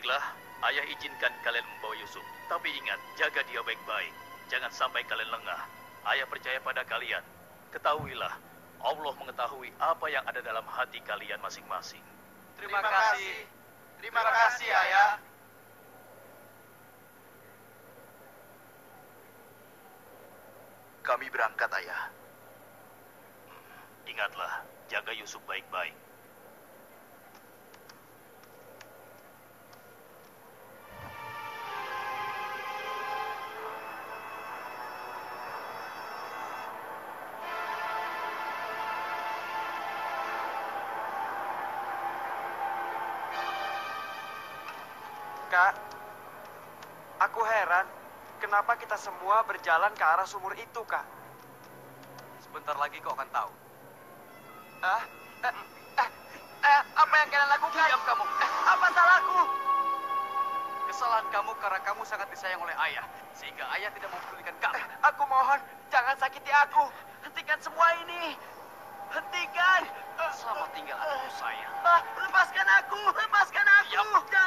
Baiklah, ayah izinkan kalian membawa Yusuf. Tapi ingat, jaga dia baik-baik. Jangan sampai kalian lengah. Ayah percaya pada kalian. Ketahuilah, Allah mengetahui apa yang ada dalam hati kalian masing-masing. Terima kasih. Terima kasih, Ayah. Kami berangkat, ayah. Hmm, Ingatlah, jaga Yusuf baik-baik. Kak, aku heran kenapa kita semua berjalan ke arah sumur itu, Kak. Sebentar lagi kau akan tahu. Ah, eh, eh, eh, apa yang kalian lakukan? Diam kamu. Eh, apa salahku? Kesalahan kamu karena kamu sangat disayang oleh ayah. Sehingga ayah tidak mempedulikan kamu. Eh, aku mohon, jangan sakiti aku. Hentikan semua ini. Hentikan. Selamat tinggal anakku sayang. ah, lepaskan aku, lepaskan aku. Diam.